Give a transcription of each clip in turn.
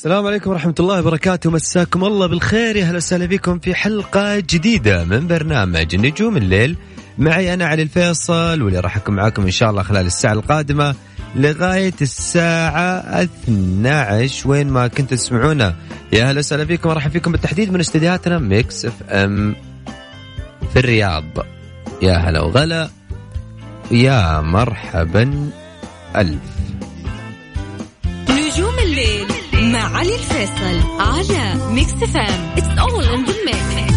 السلام عليكم ورحمة الله وبركاته. مساكم الله بالخير. يا هلا وسهلا بكم في حلقة جديدة من برنامج نجوم الليل. معي أنا علي الفيصل واللي راح أكون معاكم إن شاء الله خلال الساعة القادمة لغاية الساعة 12 وين ما كنتوا تسمعونا. يا هلا وسهلا بكم ورحب فيكم بالتحديد من استديوهاتنا Mix FM في الرياض. يا هلا وغلا. يا مرحبا. ألف. علي الفيصل على Mix FM it's all in the mix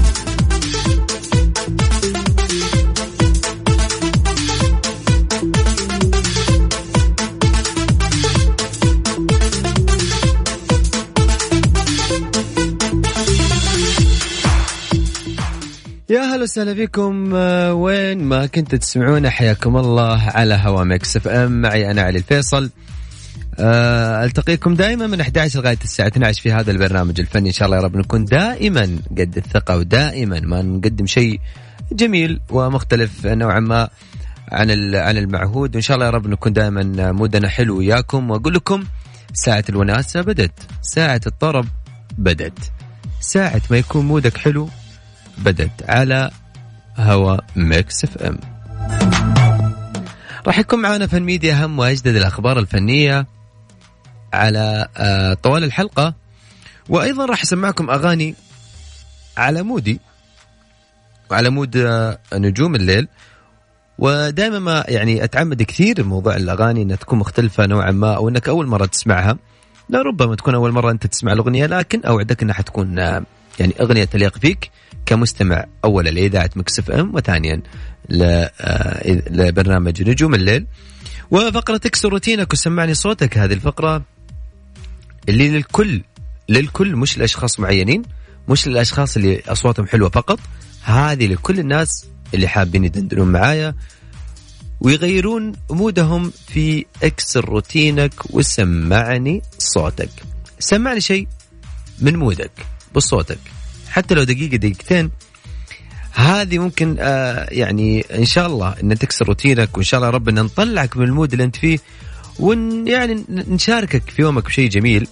يا هلا وسهلا فيكم. آه، وين ما كنتوا تسمعونا حياكم الله على هوا Mix FM. معي أنا علي الفيصل. ألتقيكم دائما من 11 لغاية الساعة 12 في هذا البرنامج الفني. إن شاء الله يا رب نكون دائما قد الثقة ودائما ما نقدم شيء جميل ومختلف نوعا ما عن عن المعهود. وإن شاء الله يا رب نكون دائما mood نا حلو وياكم. وأقول لكم ساعة الوناسة بدت. ساعة الطرب بدت. ساعة ما يكون mood ك حلو بدت. على هوا Mix FM. راح يكون معنا فن ميديا أهم وأجدد الأخبار الفنية على آه، طوال الحلقة. وأيضا راح أسمعكم أغاني على mood ي وعلى mood آه، نجوم الليل. ودائما ما يعني أتعمد كثير موضوع الأغاني إنها تكون مختلفة نوعا ما أو إنك أول مرة تسمعها. لا ربما تكون أول مرة أنت تسمع الأغنية لكن أوعدك إنها حتكون آه، يعني أغنية تليق فيك كمستمع. اولا لإذاعة Mix FM وثانيا لبرنامج نجوم الليل. وفقره تكسر روتينك وسمعني صوتك هذه الفقرة. اللي للكل للكل مش لأشخاص معينين مش للأشخاص اللي أصواتهم حلوة فقط هذه لكل الناس اللي حابين يدندنون معايا ويغيرون mood هم في اكسر روتينك وسمعني صوتك. سمعني شيء من mood ك بصوتك. حتى لو دقيقة دقيقتين. هذه ممكن آه يعني إن شاء الله إن تكسر روتينك وإن شاء الله ربنا نطلعك من ال mood اللي أنت فيه ون يعني نشاركك في يومك بشيء جميل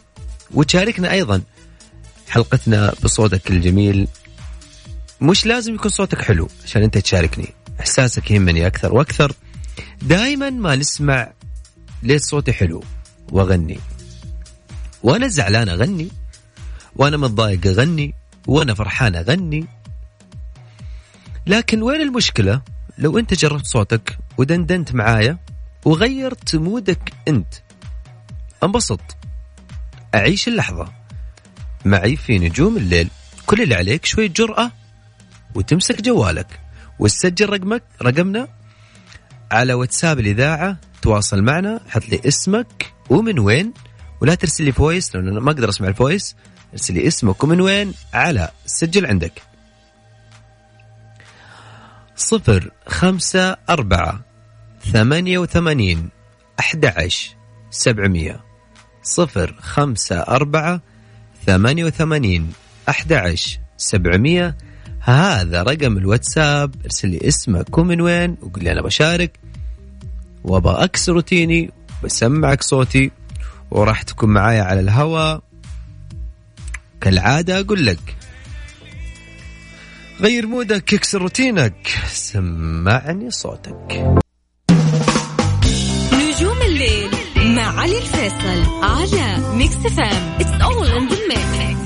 وتشاركنا أيضا حلقتنا بصوتك الجميل. مش لازم يكون صوتك حلو عشان أنت تشاركني إحساسك يهمني أكثر وأكثر. دائما ما نسمع ليش صوتي حلو وأغني. وأنا زعلان أغني وأنا متضايق أغني وأنا فرحان أغني. لكن وين المشكلة؟ لو أنت جربت صوتك ودندنت معايا وغيرت مودك أنت. انبسط. أعيش اللحظة. معي في نجوم الليل. كل اللي عليك شوية جرأة وتمسك جوالك. وتسجل رقمك رقمنا. على واتساب الإذاعة. تواصل معنا. حط لي اسمك ومن وين. ولا ترسل لي voice لأنه ما أقدر أسمع ال voice. ارسل لي اسمك ومن وين. على سجل عندك. صفر خمسة أربعة ثمانية وثمانين أحد عشر سبعمية. صفر خمسة أربعة ثمانية وثمانين أحد سبعمية. هذا رقم الواتساب ارسل لي اسمك ومن وين وقول لي أنا بشارك. وأبغى روتيني بسمعك صوتي وراح تكون معايا على الهواء كالعادة أقول لك غير mood ك اكسر روتينك سمعني صوتك. علي الفيصل على Mix FM it's all in the mix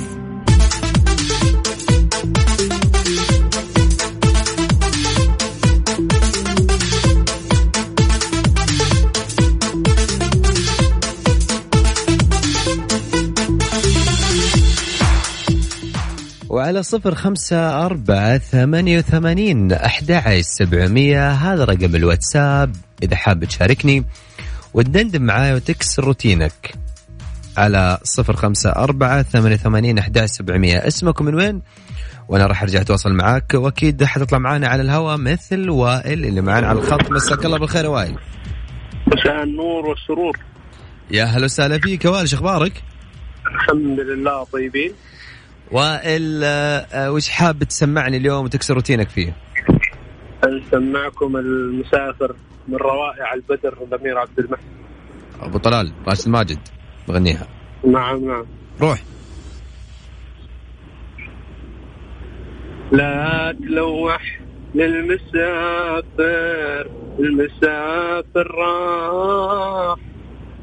وعلى صفر خمسة أربعة ثمانية وثمانين أحد سبعمية. هذا رقم الواتساب. إذا حاب تشاركني وتدندن معاي وتكسر روتينك. على صفر خمسة أربعة ثمانية ثمانين أحد سبعمية. اسمك من وين؟ وأنا راح أرجع أتواصل معاك. وأكيد حتطلع معنا على الهواء مثل وائل اللي معنا على الخط. مساك الله بالخير وائل. مساء النور والسرور. يا هلا وسهلا فيك. يا وائل شو أخبارك؟ الحمد لله طيبين. وائل آه، آه، وش حاب تسمعني اليوم وتكسر روتينك فيه؟ نسمعكم المسافر من روائع البدر الامير عبد المحسن. أبو طلال راشد ماجد بغنيها. نعم نعم. روح. لا تلوح للمسافر المسافر راح.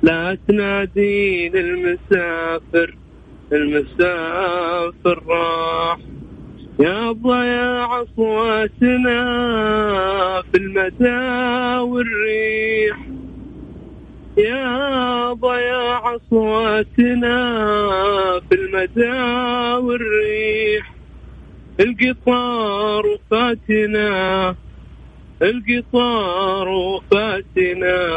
لا تنادي للمسافر المسافر راح. يا ضياع أصواتنا في المدى والريح. يا ضياع أصواتنا في المدى والريح. القطار وفاتنا القطار وفاتنا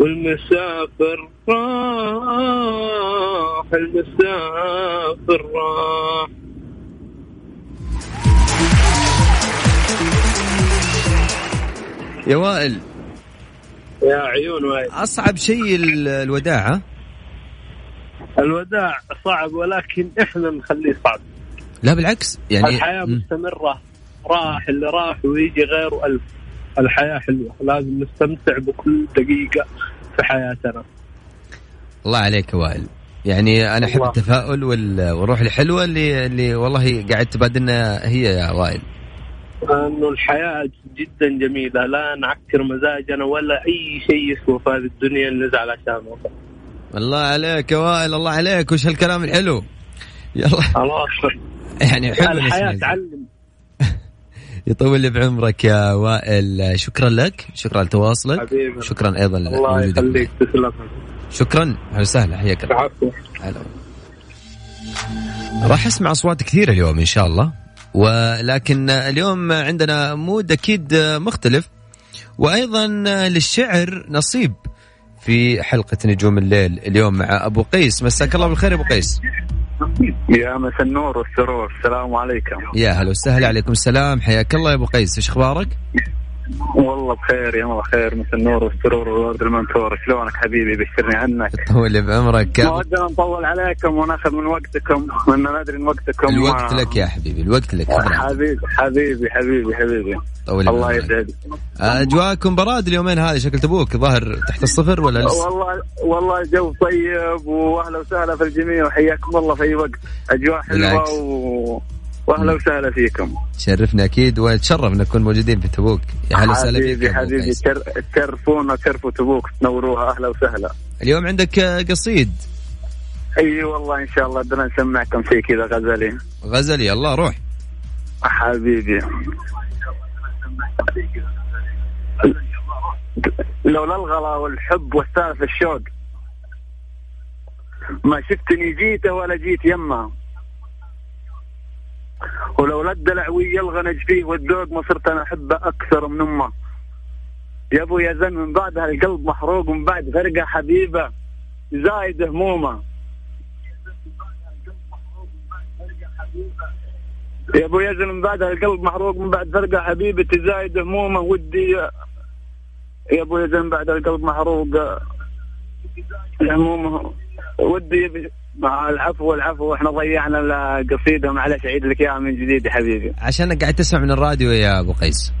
والمسافر راح المسافر راح. يا وائل. يا عيون وائل. أصعب شيء ال- الوداع ها؟ الوداع صعب ولكن إحنا نخليه صعب. لا بالعكس يعني الحياة مم. مستمرة. راح اللي راح ويجي غيره ألف الحياة حلوة. لازم نستمتع بكل دقيقة في حياتنا. الله عليك يا وائل. يعني أنا أحب. التفاؤل وال- والروح الحلوة اللي اللي والله قاعد تبادلنا هي يا وائل. انه الحياة جدا جميلة. لا نعكر مزاجنا ولا أي شيء يسوى في هذه الدنيا نزعل عشانه الله عليك يا وائل الله عليك. وش هالكلام الحلو؟ يلا. خلاص يعني حلو الحياة. تعلم. يطول لي بعمرك يا وائل. شكرا لك. شكرا لتواصلك. حبيبي. شكرا أيضا الله يخليك. تسلم. شكرا. أهلا وسهلا. حياك الله. راح أسمع أصوات كثيرة اليوم إن شاء الله. ولكن اليوم عندنا مود أكيد مختلف. وأيضا للشعر نصيب في حلقة نجوم الليل اليوم مع أبو قيس. مساك الله بالخير أبو قيس. يا مسا النور والسرور. السلام عليكم. يا هلا وسهلا. عليكم السلام. حياك الله يا أبو قيس. إيش أخبارك؟ والله بخير يا الله خير مسا النور والسرور والورد المنثور. شلونك حبيبي؟ بشرني عنك. طول بعمرك. ما ودنا نطول عليكم وناخذ من وقتكم لأن ندري ان وقتكم. الوقت ما- لك يا حبيبي الوقت لك. حبيبي حبيبي حبيبي حبيبي. طول الله. يسعدك. أجواءكم براد اليومين هذه شكل تبوك؟ ظاهر تحت الصفر ولا لسه؟ والله والله جو طيب وأهلا وسهلا في الجميع وحياكم الله في أي وقت. أجواء. حلوة و... واهلا وسهلا فيكم. تشرفنا أكيد ونتشرف ان نكون موجودين في تبوك. يا هلا وسهلا فيك حبيبي تشرفونا تشرفوا تبوك تنوروها. أهلا وسهلا. اليوم عندك قصيد. أي والله إن شاء الله بدنا نسمعكم شيء كذا غزلي. غزلي الله روح. حبيبي. لولا الغلا والحب والسالف الشوق. ما شفتني جيته ولا جيت يمه ولولا الدلع ويا الغنج فيه والذوق ما صرت أنا أحبه أكثر من أمه. يا أبو يا زن من بعدها القلب محروق من بعد فرقة حبيبة زايد همومه. يا أبو يزن من بعدها القلب محروق من بعد فرقة حبيبتي زايد همومه. ودي يا أبو يزن من بعد القلب محروق همومه. ودي مع العفو العفو إحنا ضيعنا القصيده معلش اعيد لك إياها من جديد يا حبيبي. عشانك قاعد تسمع من الراديو يا أبو قيس.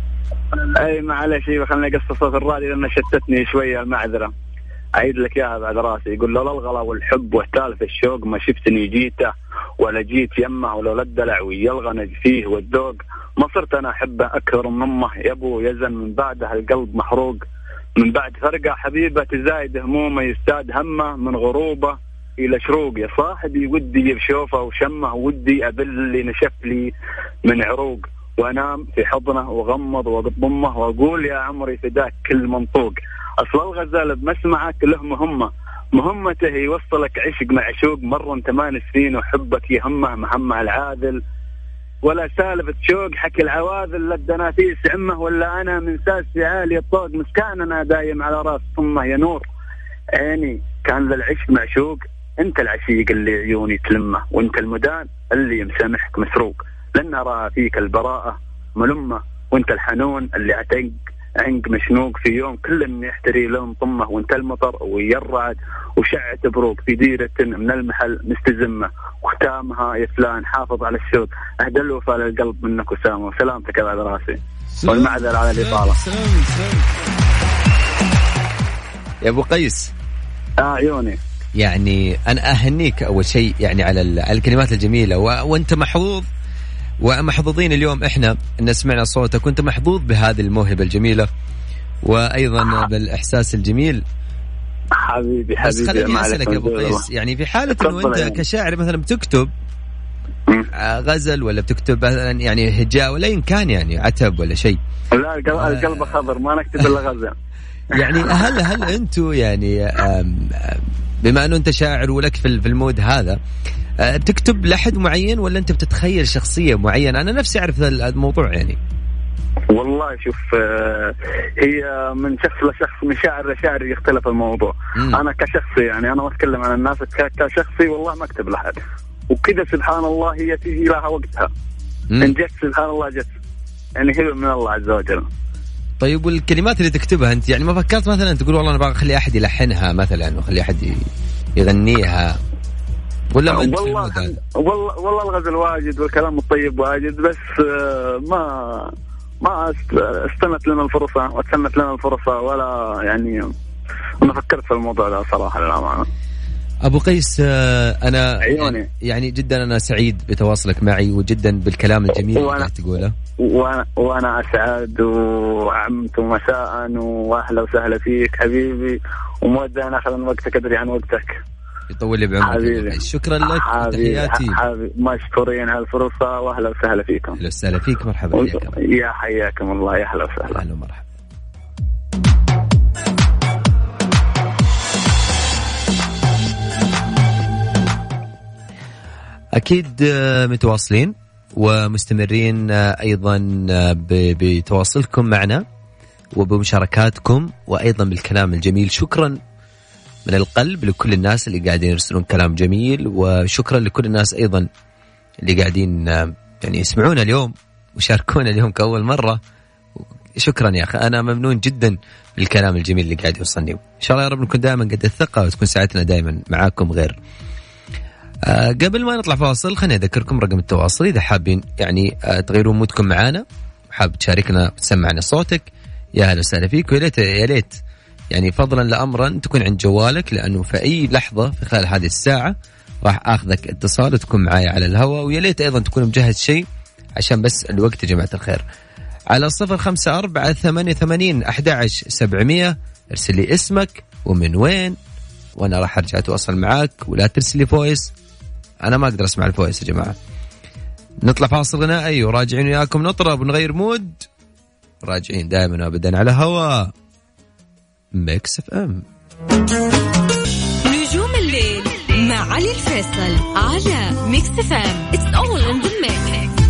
أي معلش إيوه خليني اقص صوت الراديو لأن شتتني شوية المعذرة. اعيد لك إياها بعد راسي. يقول لولا الغلا والحب واحتال في الشوق ما شفتني جيته ولا جيت يمه ولولا الدلع ويا الغنج فيه والذوق. ما صرت أنا احبه أكثر من امه يا أبو يزن من بعدها القلب محروق. من بعد فرقه حبيبة تزايد همومه يزداد همه من غروبه. إلى شروق يا صاحبي ودي بشوفه وشمه ودي ابلي نشف لي من عروق. وأنام في حضنه وغمض واضمه وأقول يا عمري فداك كل منطوق أصل الغزال بمسمعك له مهمة. مهمته يوصلك عشق معشوق مر ثمان سنين وحبك يهمه مهمه العاذل ولا سالفة شوق حكي العواذل لا الدنافيس عمه. ولا أنا من ساسي عالي الطوق مسكان أنا دايم على راس ثمه يا نور عيني كان ذا العشق معشوق أنت العشيق اللي عيوني تلمه وأنت المدان اللي مسامحك مسروق. لن أرى فيك البراءة ملمة وأنت الحنون اللي أتنق عنق مشنوق في يوم كل يحتري لون طمه. وانت المطر ويرعد وشعت بروق في ديرة من المحل مستزمة. وختامها يا فلان حافظ على الشوق. اهدى الوفاء للقلب منك وسامه. وسلامتك بعد راسي. والمعذرة على الإطالة. يا أبو قيس. آه عيوني. يعني أنا أهنيك أول شيء يعني على ال- على الكلمات الجميلة. و... وأنت محظوظ. ومحظوظين اليوم إحنا إن سمعنا صوتك وأنت محظوظ بهذه الموهبة الجميلة. وأيضا بالإحساس الجميل. حبيبي بس حبيبي خليني ما عليك أسألك يا أبو. قيس يعني في حالة إنه أنت. كشاعر مثلا بتكتب. آه، غزل ولا بتكتب مثلا يعني هجاء ولا إن كان يعني عتب ولا شيء. لا القلب القلب خضر ما نكتب إلا غزل. يعني هل هل أنتم يعني بما أنه أنت شاعر ولك في المود هذا آه، بتكتب لحد معين ولا أنت بتتخيل شخصية معينة؟ أنا نفسي أعرف هذا الموضوع يعني. والله شوف آه، هي من شخص لشخص من شاعر لشاعر يختلف الموضوع. مم. أنا كشخصي يعني أنا ما أتكلم عن الناس كشخصي والله ما أكتب لحد. وكذا سبحان الله هي تيجي لها وقتها. ان مم. جت سبحان الله جت يعني هبه من الله عز وجل. طيب والكلمات اللي تكتبها أنت؟ يعني ما فكرت مثلا تقول والله أنا بغى أخلي أحد يلحنها مثلا وأخلي أحد يغنيها؟ ولا ما انت والله؟ والله والله الغزل واجد والكلام الطيب واجد بس آه، ما ما است- استنت لنا الفرصة واتسنت لنا الفرصة ولا يعني ما فكرت في الموضوع ده صراحة للأمانة. أبو قيس آه، أنا عيوني. يعني جدا أنا سعيد بتواصلك معي وجدا بالكلام الجميل اللي وأنا- قاعد تقوله. وأنا وأنا أسعد وعمت مساء واهلا وسهلا فيك حبيبي ومودة أنا اخذ من وقتك أدري عن وقتك. يطول لي بعمرك حبيبي. شكرا لك حبيبي مشكورين على الفرصه واهلا وسهلا فيكم. أهلا وسهلا فيك مرحبا و- يا حياكم الله يا أهلا وسهلا. أهلا ومرحبا. أكيد آه، متواصلين ومستمرين آه، أيضا آه، بتواصلكم معنا وبمشاركاتكم وأيضا بالكلام الجميل. شكرا من القلب لكل الناس اللي قاعدين يرسلون كلام جميل وشكرا لكل الناس أيضا اللي قاعدين يعني يسمعونا اليوم وشاركونا اليوم كأول مرة. شكرا يا أخي. أنا ممنون جدا بالكلام الجميل اللي قاعد يوصلني. إن شاء الله يا رب نكون دائما قد الثقة وتكون ساعتنا دائما معاكم غير. آه قبل ما نطلع فاصل خليني أذكركم رقم التواصل. إذا حابين يعني آه تغيرون مودكم معانا حاب تشاركنا تسمعنا صوتك يا أهلا وسهلا فيك. ويا ريت يا ريت يعني فضلا لا أمرا تكون عند جوالك لأنه في أي لحظة في خلال هذه الساعة راح آخذك اتصال وتكون معايا على الهواء. ويا ليت أيضا تكون مجهز شيء عشان بس الوقت يا جماعة الخير. على صفر خمسة أربعة ثمانية ثمانين أحد سبعمية. ارسل لي اسمك ومن وين وأنا راح أرجع أتواصل معاك ولا ترسل لي voice. أنا ما أقدر أسمع ال voice يا جماعة. نطلع فاصل غنائي وراجعين وياكم. نطرب ونغير mood. راجعين دائما وابدا على هوا. Mix FM نجوم الليل مع علي الفيصل على Mix FM it's all in the mix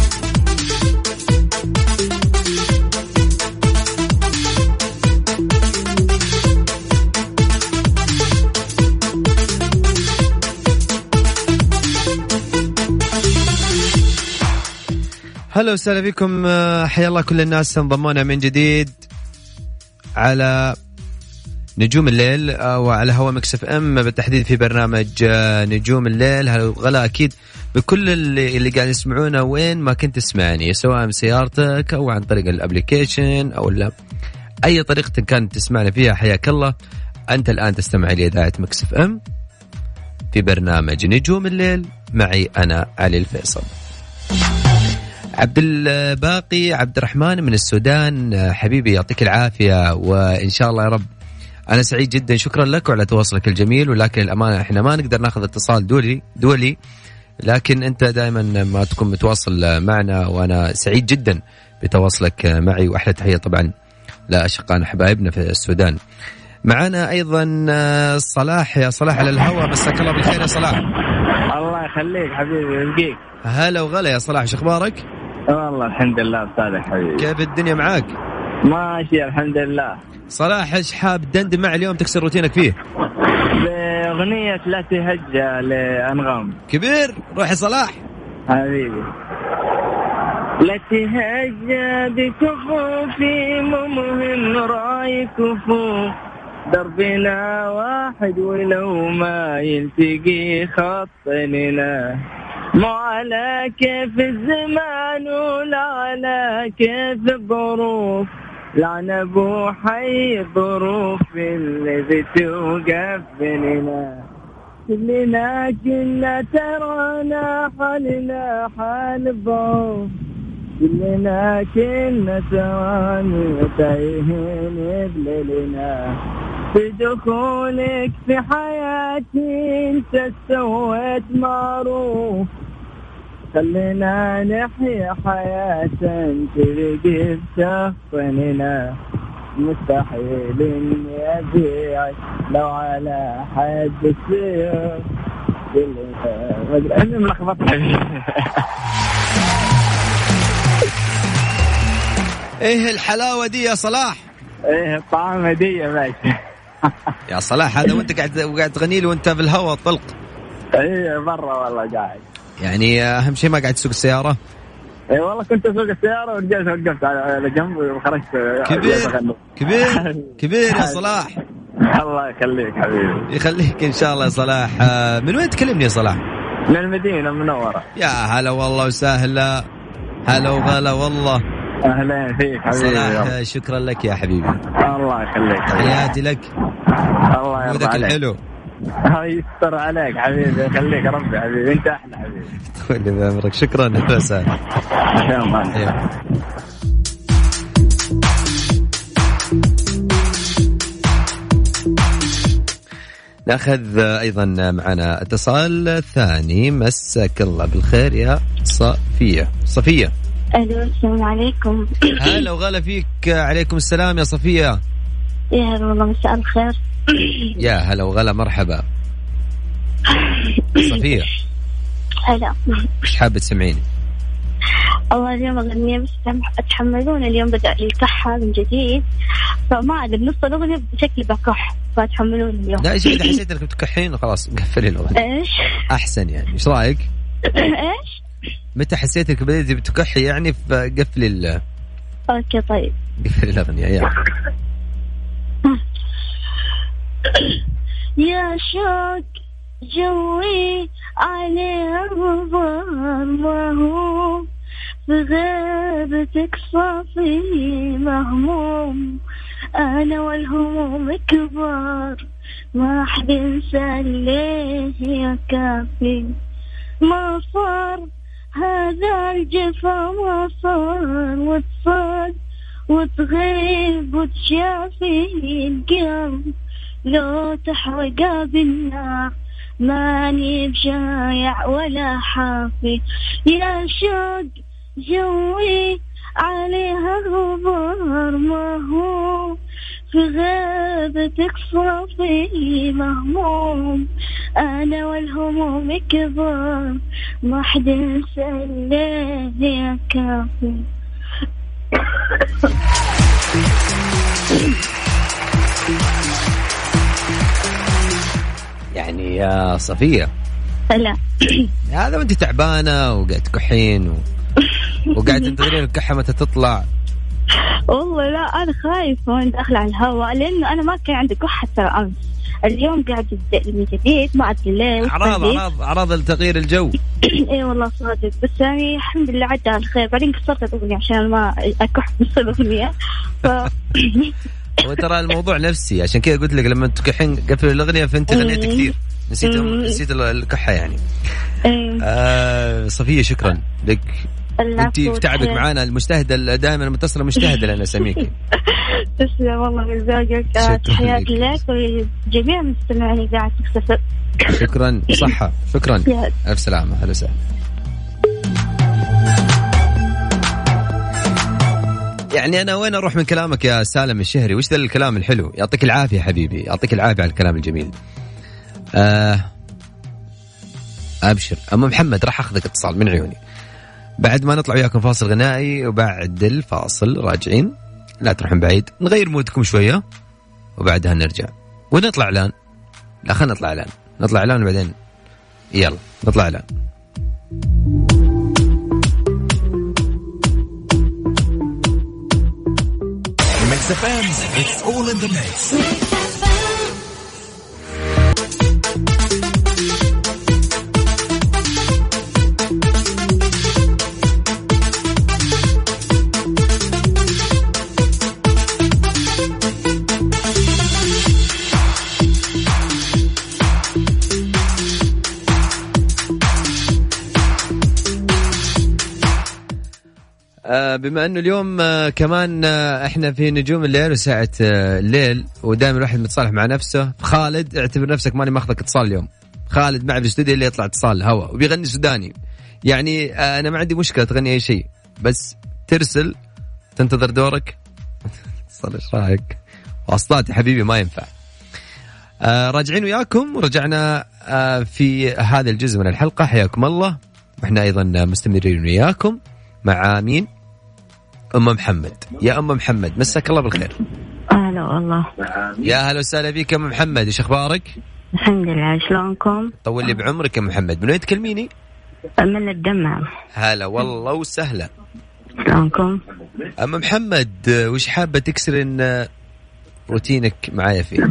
هلا وسهلا فيكم. آه، حيا الله كل الناس. انضمونا من جديد على نجوم الليل آه، وعلى هوا Mix FM. بالتحديد في برنامج آه، نجوم الليل. هلا أكيد بكل اللي, اللي قاعد يسمعونا وين ما كنت تسمعني سواء بسيارتك أو عن طريق ال application أو لا أي طريقة كانت تسمعنا فيها. حياك الله. أنت الآن تستمع إلى إذاعة Mix FM في برنامج نجوم الليل. معي أنا علي الفيصل. عبد الباقي عبد الرحمن من السودان. حبيبي يعطيك العافية وإن شاء الله يا رب. أنا سعيد جدا. شكرا لك وعلى تواصلك الجميل. ولكن الأمانة إحنا ما نقدر ناخذ اتصال دولي دولي. لكن أنت دائما ما تكون متواصل معنا. وأنا سعيد جدا بتواصلك معي. وأحلى تحية طبعا لاشقائنا حبايبنا في السودان. معنا أيضا صلاح. يا صلاح على الهواء. مساك الله بالخير يا صلاح. الله يخليك حبيبي يبقيك. هلا وغلا يا صلاح. شو أخبارك؟ والله الحمد لله أستاذ حبيبي كيف الدنيا معاك؟ ماشي الحمد لله. صلاح إيش حاب تدندن مع اليوم تكسر روتينك فيه؟ بأغنية لا تهجى لأنغام. كبير روح يا صلاح. حبيبي. لا تهجى بكفوفي مو مهم رأي كفوف. دربنا واحد ولو ما يلتقي خطنا مو على كيف الزمان ولا على كيف الظروف. لعن ابو حي الظروف اللي بتوقف بيننا كلنا كنا ترانا حالنا حال الضعف كلنا كنا ترانا تايهين بليلنا. في دخولك في حياتي انت سويت معروف. خلينا نحيا حياة تلقي بشخصنا مستحيل اني ابيعك لو على حد أنا ملخبط إيه الحلاوة دي يا صلاح؟ إيه الطعام هدية ماشي يا صلاح هذا وأنت قاعد قاعد تغني لي وأنت في الهواء طلق. إيه برا والله قاعد. يعني أهم شيء ما قاعد تسوق السيارة؟ اي والله كنت أسوق السيارة ورجعت وقفت على جنب وخرجت. كبير كبير كبير يا صلاح. الله يخليك حبيبي. يخليك إن شاء الله يا صلاح. آه، من وين تكلمني يا صلاح؟ من المدينة المنورة يا هلا والله وسهلا. هلا وغلا والله. أهلا فيك حبيبي صلاح شكرا لك يا حبيبي. الله يخليك. تحياتي لك. الله يرضى عليك. الحلو. الله يستر عليك حبيبي يخليك ربي حبيبي انت أحلى حبيبي. اللي بعمرك شكرا الله أيوه. نأخذ أيضا معنا اتصال ثاني. مساك الله بالخير يا صفية. صفية. ألو السلام عليكم. هلا وغلا فيك. عليكم السلام يا صفية. يا هلا والله مساء الخير. يا هلا وغلا مرحبا. صفية هلا. إيش حابة تسمعيني؟ الله اليوم أغنية بس أتحملون اليوم بدأ الكحة من جديد. فما أدري بنص الأغنية شكلي بكح فتحملون اليوم. لا إيش إذا حسيت انك بتكحين خلاص قفلي الأغنية. إيش؟ أحسن يعني. إيش رأيك؟ إيش؟ متى حسيت إنك بديتي بتكحي يعني فقفلي ال- أوكي طيب. قفلي الأغنية يا يا شوق جوي عليه ما هو في غيبتك صافي مهموم. أنا والهموم كبار ما حد ينسى ليه يا كافي. ما صار هذا الجفا ما صار وتصاد وتغيب وتشافي القلب. لو تحرق بالنار ماني بشايع ولا حافي يا شوق جوي عليها غبار ما هو. في غيبتك صافي مهموم. أنا والهموم كبار. ما حد ينسى ليه يا كافي يعني يا صفية. هلا. هذا وانت تعبانة وقاعد تكحين و... وقاعد تنتظرين الكحة متى تطلع. والله لا أنا خايفة وأنا داخلة على الهواء لأنه أنا ما كان عندي كحة ترى أمس. اليوم قاعد من جديد ما أدري ليه وش أعراض. أعراض أعراض تغيير الجو. اي والله صادق بس يعني الحمد لله عدى على الخير. بعدين كسرت الأغنية عشان ما أكح نص الأغنية. ف وترى الموضوع نفسي. عشان كذا قلت لك لما تكحين قفل الأغنية فانت غنيتي كثير. نسيت مم. نسيت الكحة يعني. إيه، آه صفية شكرا لك. أنت في تعبك. معانا. المجتهدة دائما المتصلة مجتهدة لنا اسميك تسلم والله من ذوقك آه، تحياتي لك. ولجميع قاعد تكتسب شكرا. صحة. شكرا. ألف سلامة. أهلا وسهلا. يعني أنا وين أروح من كلامك يا سالم الشهري؟ وش ذا الكلام الحلو؟ يعطيك العافية حبيبي يعطيك العافية على الكلام الجميل. آه أبشر. اما محمد راح أخذك اتصال من عيوني. بعد ما نطلع وياكم فاصل غنائي وبعد الفاصل راجعين. لا تروحون بعيد نغير مودكم شوية وبعدها نرجع. ونطلع اعلان لا خلينا نطلع اعلان نطلع اعلان وبعدين. يلا نطلع اعلان Mix FM, it's all in the mix. بما انه اليوم آه، كمان آه، إحنا في نجوم الليل وساعة آه، الليل ودائما الواحد متصالح مع نفسه. خالد اعتبر نفسك ماني ماخذك اتصال اليوم. خالد معي في الاستوديو اللي يطلع اتصال هوا وبيغني سوداني. يعني آه، أنا ما عندي مشكلة تغني أي شيء بس ترسل تنتظر دورك. اتصل إيش رايك؟ واصلات يا حبيبي ما ينفع. آه، راجعين وياكم ورجعنا آه، في هذا الجزء من الحلقة. حياكم الله. وإحنا أيضا مستمرين وياكم مع مين؟ أم محمد يا أم محمد مساك الله بالخير هلا والله يا هلا وسهلا بك يا أم محمد إيش أخبارك؟ الحمد لله شلونكم؟ طول لي بعمرك يا محمد من وين تكلميني؟ من الدمام هلا والله وسهلا شلونكم؟ أم محمد وش حابة تكسرين آه، روتينك معايا فيه؟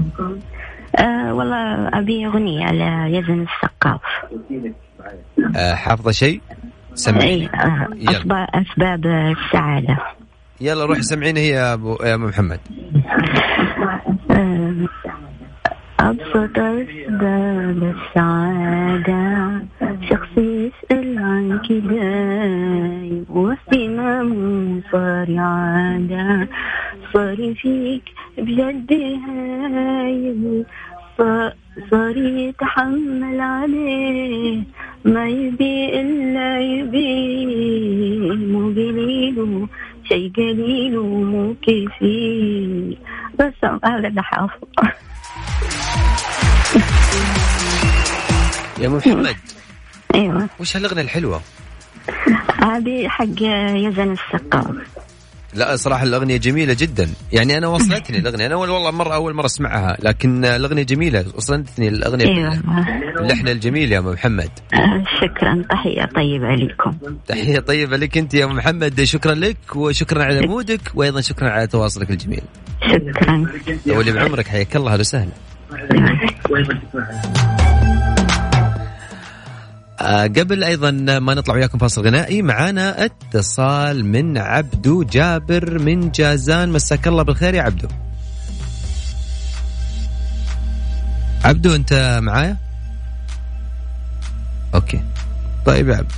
آه والله أبي أغنية على يزن السقاف آه، حافظة شيء؟ سمعيني. اسباب أسباب السعادة. يلا روحي سمعيني هي يا ابو يا ام محمد. آه، أبسط أسباب السعادة شخص يسأل عن كداي واهتمامه صار عادة صار فيك بجد هاي صار- صار يتحمل عليه. ما يبي إلا يبي. مو قليل شي قليل ومو كثير بس هذا اللي حافظ يا محمد. أيوه. وش هالأغنية الحلوة؟ هذه حق يزن السقاف لا صراحة الأغنية جميلة جدا. يعني أنا وصلتني الأغنية. أنا والله مرة أول مرة أسمعها لكن الأغنية جميلة. وصلتني الأغنية أيوه اللحن الجميل يا أم محمد. شكرا. تحية طيبة لكم. تحية طيبة لك أنت يا أم محمد. شكرا لك وشكرا على مودك وأيضا شكرا على تواصلك الجميل. شكرا. ولي بعمرك حياك الله وسهلا. قبل أيضا ما نطلع وياكم فاصل غنائي معانا اتصال من عبدو جابر من جازان. مساك الله بالخير يا عبدو. عبدو أنت معايا؟ أوكي. طيب يا عبدو.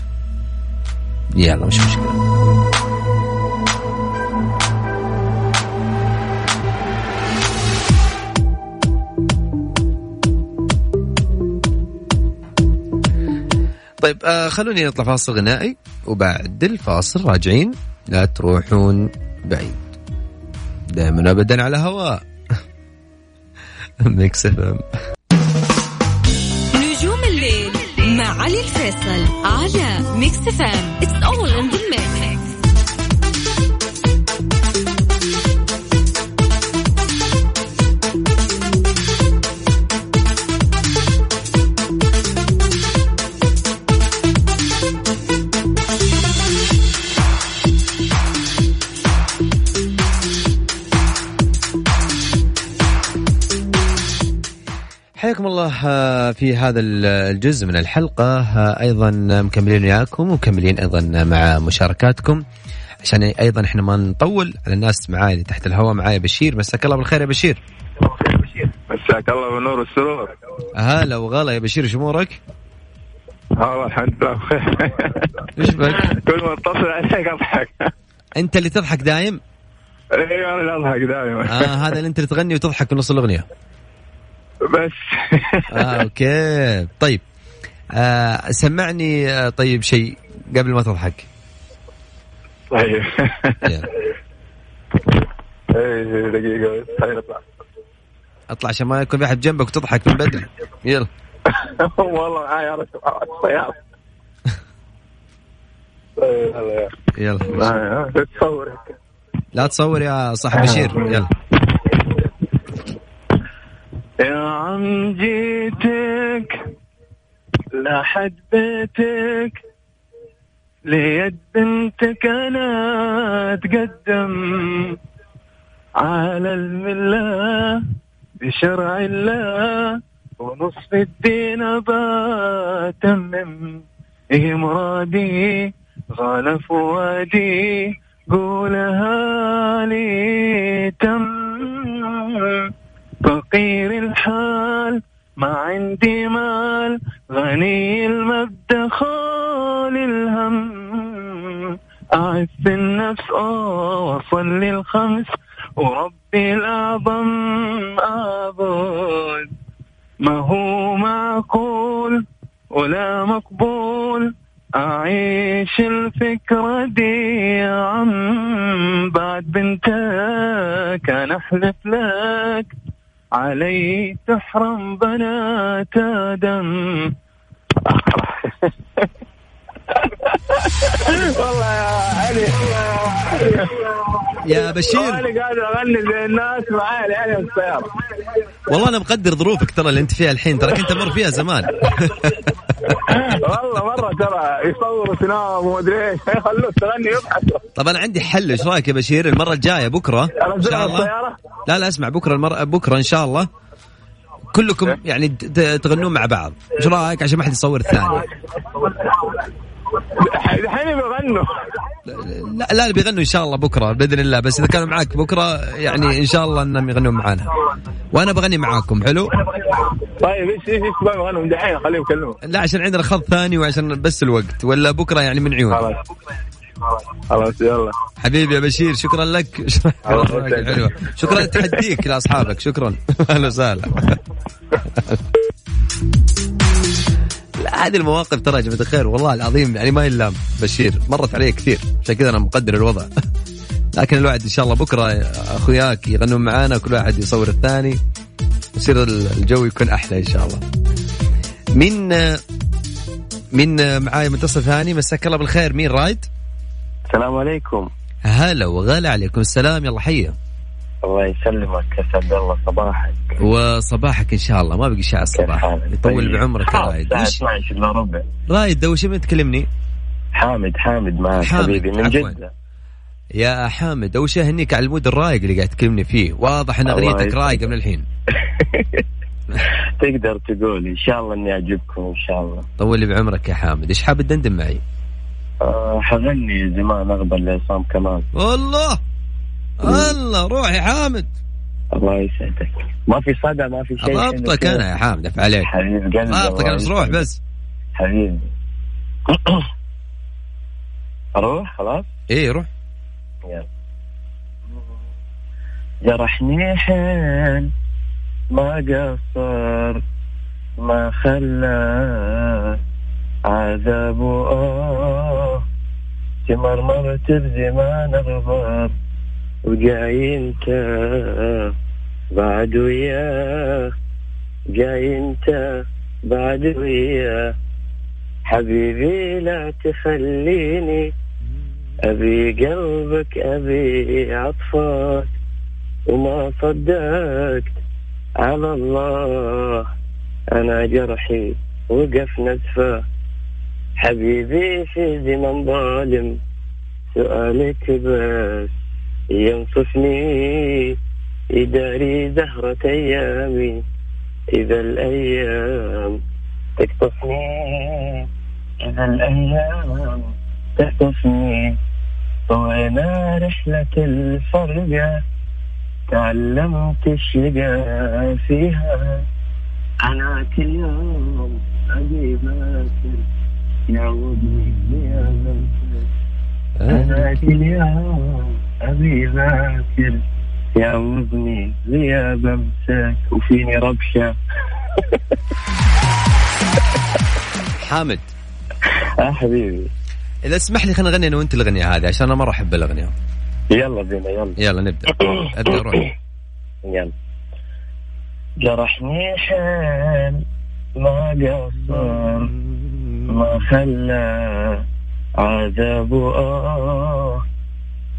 يلا مش مشكلة. طيب آه خلوني نطلع فاصل غنائي وبعد الفاصل راجعين. لا تروحون بعيد. دائما ابدا على هواء. Mix FM نجوم الليل مع علي الفيصل على Mix FM it's all in the mix حياكم الله آه، في هذا الجزء من الحلقة آه، أيضا مكملين وياكم ومكملين أيضا مع مشاركاتكم. عشان أيضا إحنا ما نطول على الناس معاي اللي تحت الهواء معايا بشير. مساك الله بالخير يا بشير. مساك الله بالنور والسرور. هلا وغلا يا بشير شو أمورك؟ والله الحمد لله بخير. إيش بك؟ كل ما اتصل عليك أضحك. أنت اللي تضحك دايم؟ أيوه أنا اللي أضحك دائما آه هذا اللي أنت اللي تغني وتضحك في نص الأغنية. بس. آه أوكي. طيب. آه سمعني آه طيب شيء قبل ما تضحك. طيب. إيه دقيقة نطلع أطلع. عشان ما يكون في أحد جنبك وتضحك من بدري. يلا. والله معايا رسم على السيارة إيه، يلا. لا تصور يا صاحب بشير يلا. يا عم جيتك لحد بيتك ليد بنتك أنا أتقدم على المله بشرع الله ونصف الدين بتمم إيه مرادي غال فؤادي قولها لي. فقير الحال ما عندي مال غني المبدا خال الهم. أعف النفس آه وصلي الخمس وربي الأعظم أعبد. ما هو معقول ولا مقبول أعيش الفكرة دي يا عم بعد بنتك أنا أحلف لك. علي تحرم بنات آدم. والله يا علي يا بشير أنا قاعد أغني للناس معايا العيال السياره والله أنا مقدر ظروفك ترى اللي أنت فيها الحين ترى كنت مر فيها زمان. والله مرة ترى يصوروا تنام وما أدري إيش. خلوك تغني يبحثوا طب أنا عندي حل إيش رأيك يا بشير؟ المرة الجاية بكرة إن شاء الله. لا لا أسمع بكرة المرة بكرة إن شاء الله. كلكم يعني ت- ت- تغنون مع بعض. إيش رأيك؟ عشان ما حد يصور الثاني. الحين بيغنوا. لا لا بيغنوا إن شاء الله بكرة بإذن الله. بس إذا كانوا معاك بكرة يعني إن شاء الله إنهم يغنون معانا. وأنا بغني معاكم حلو؟ طيب إيش إيش إيش من دحين خليهم يكلموا. لا عشان عندنا خط ثاني وعشان بس الوقت. ولا بكرة يعني من عيون. خلاص. خلاص يلا. حبيبي يا بشير شكرا لك. شكرا شكرا لتحديك لأصحابك. شكرا. أهلا وسهلا. لا هذه المواقف ترى يا جماعة الخير والله العظيم يعني ما يلام بشير مرت علي كثير عشان كذا أنا مقدر الوضع. لكن الواحد إن شاء الله بكرة أخوياك يغنون معانا كل واحد يصور الثاني يصير الجو يكون أحلى إن شاء الله. مين مين معاي متصل ثاني؟ مساك الله بالخير مين رايد؟ السلام عليكم. هلا وغلا عليكم السلام يلا حيه الله يسلمك اسعد الله صباحك. وصباحك إن شاء الله ما بقي شاء الصباح. حالك؟ يطول طيب. بعمرك يا رايد. الساعة وش 12 الا ربع. رايد وش من تكلمني؟ حامد حامد معك حبيبي من عفواً. جدة. يا حامد أول شيء اهنيك على المود الرايق اللي قاعد تكلمني فيه. واضح إن أغنيتك. رايقة من الحين. تقدر تقول إن شاء الله إني أعجبكم إن شاء الله. طول لي بعمرك يا حامد. إيش حاب تدندن معي؟ آه حغني زمان أغبى لعصام كمان. والله! الله روح يا حامد. الله يسعدك. ما في صدى ما في شيء رابطك أنا يا حامد أف عليك. حبيب قلبي أنا بس روح. بس. حبيبي. أروح؟ خلاص؟ إيه روح. يلا. جرحني حيل ما قصر ما خلى عذاب. وآه تمرمرت بزمان غبار وجاي انت بعد وياه جاي انت بعد وياه حبيبي لا تخليني. أبي قلبك أبي عطفك. وما صدقت على الله. أنا جرحي وقف نزفة. حبيبي في زمن ظالم. سؤالك بس. ينصفني يداري زهرة أيامي إذا الأيام تقطفني إذا الأيام تقطفني طوينا رحلة الفرقة تعلمت الشقا فيها. أنا كل يوم أبي باكر يعودني يا باكر أنا كل يوم أبي باكر يعوضني يا بمسك وفيني ربشة. حامد. آه حبيبي. إذا اسمح لي خلينا نغني أنا وأنت الأغنية هذه عشان أنا مره أحب الأغنية. يلا بينا يلا. يلا نبدأ. أبدأ روح. يلا. جرحني حال ما قصر ما خلى عذابه آه.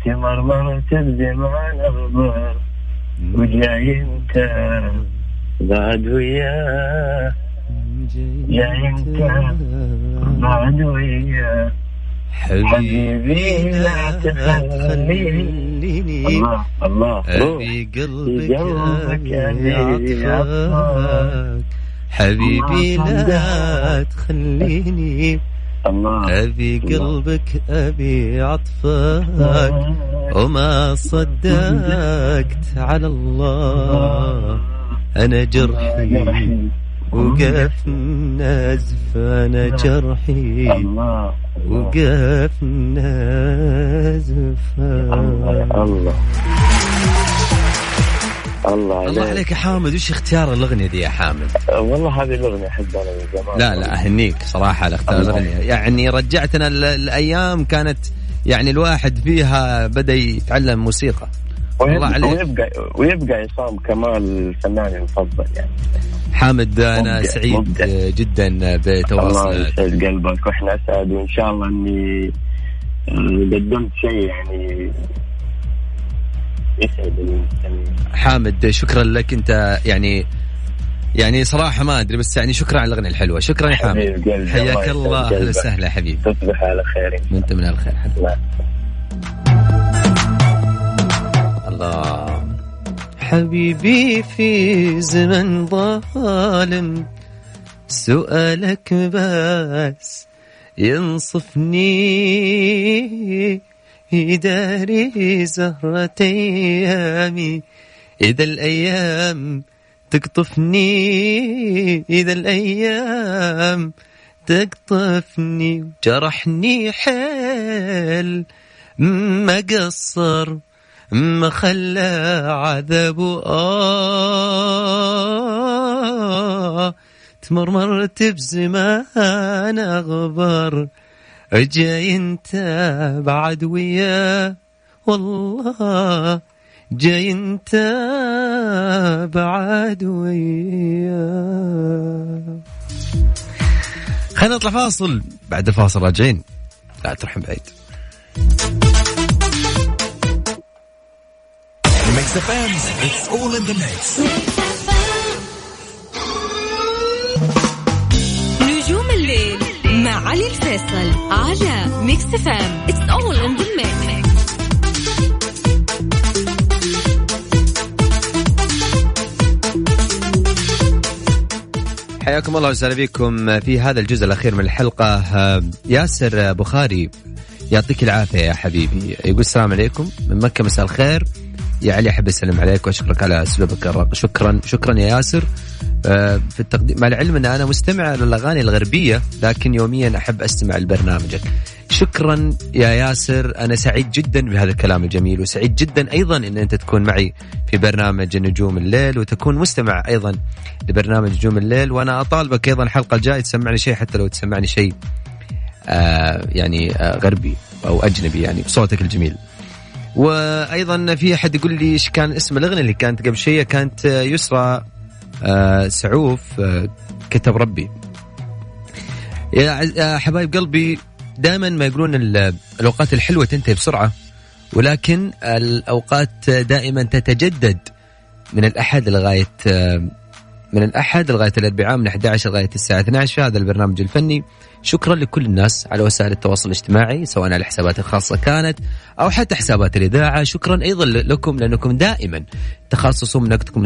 تمرمرت بدمع الأخبار وجاي انت بعد وياه جاي انت بعد وياه حبيبي لا تخليني الله الله أبي قلبك عطفك حبيبي لا تخليني الله. أبي قلبك أبي عطفك وما صدقت على الله. أنا جرحي وقف نزف أنا جرحي وقف نزف. الله. الله الله الله عليك يا حامد. وش اختيار الأغنية دي يا حامد؟ والله هذه الأغنية أحبها أنا من زمان. لا لا أهنيك صراحة على اختيار الله. الأغنية. يعني رجعتنا ال- الأيام كانت يعني الواحد فيها بدأ يتعلم موسيقى. الله عليك. ويبقى ويبقى عصام كمال فناني المفضل يعني. حامد أنا مبدع، سعيد مبدع. جدا الله بتواصلك يسعد قلبك وإحنا أسعد. وإن شاء الله إني قدمت شيء يعني حامد شكرا لك. أنت يعني يعني صراحة ما أدري بس يعني شكرا على الأغنية الحلوة. شكرا يا حامد. حياك الله قلبك. وسهلا حبيبي. تصبح على خير وأنت من الخير حبيبي. الله. حبيبي في زمن ظالم سؤالك بس ينصفني. يداري زهرة أيامي إذا الأيام تقطفني إذا الأيام تقطفني جرحني حيل ما قصر ما خلى عذابه آه تمرمرت بزمان أغبر. جاي أنت بعد وياه والله جاي أنت بعد وياه خلينا نطلع فاصل. بعد الفاصل راجعين. لا تروح بعيد. It's all in the mix. علي الفيصل على Mix FM it's all in حياكم الله وسهلا بكم في هذا الجزء الأخير من الحلقة. آه، ياسر بخاري يعطيك العافية يا حبيبي. يقول السلام عليكم. من مكة مساء الخير. يا علي أحب أسلم عليك وأشكرك على أسلوبك. الراقي شكرا. شكرا يا ياسر. في التقديم مع العلم أن أنا مستمع للأغاني الغربية لكن يوميا أحب أستمع لبرنامجك. شكرا يا ياسر. أنا سعيد جدا بهذا الكلام الجميل وسعيد جدا أيضا إن أنت تكون معي في برنامج نجوم الليل وتكون مستمع أيضا لبرنامج نجوم الليل. وأنا أطالبك أيضا الحلقة الجاية تسمعني شيء حتى لو تسمعني شيء آه يعني آه غربي أو أجنبي يعني بصوتك الجميل. وأيضا في أحد يقول لي إيش كان اسم الأغنية اللي كانت قبل شوية؟ كانت آه، يسرى. آه سعوف آه كتب ربي. يا حبايب قلبي دائما ما يقولون ال- الأوقات الحلوة تنتهي بسرعة ولكن الأوقات دائما تتجدد من الأحد لغاية آه، من الأحد لغاية الأربعاء من 11 لغاية الساعة 12 في هذا البرنامج الفني. شكرا لكل الناس على وسائل التواصل الاجتماعي سواء على الحسابات الخاصة كانت أو حتى حسابات الإذاعة. شكرا أيضا لكم لأنكم دائما تخصصوا من وقتكم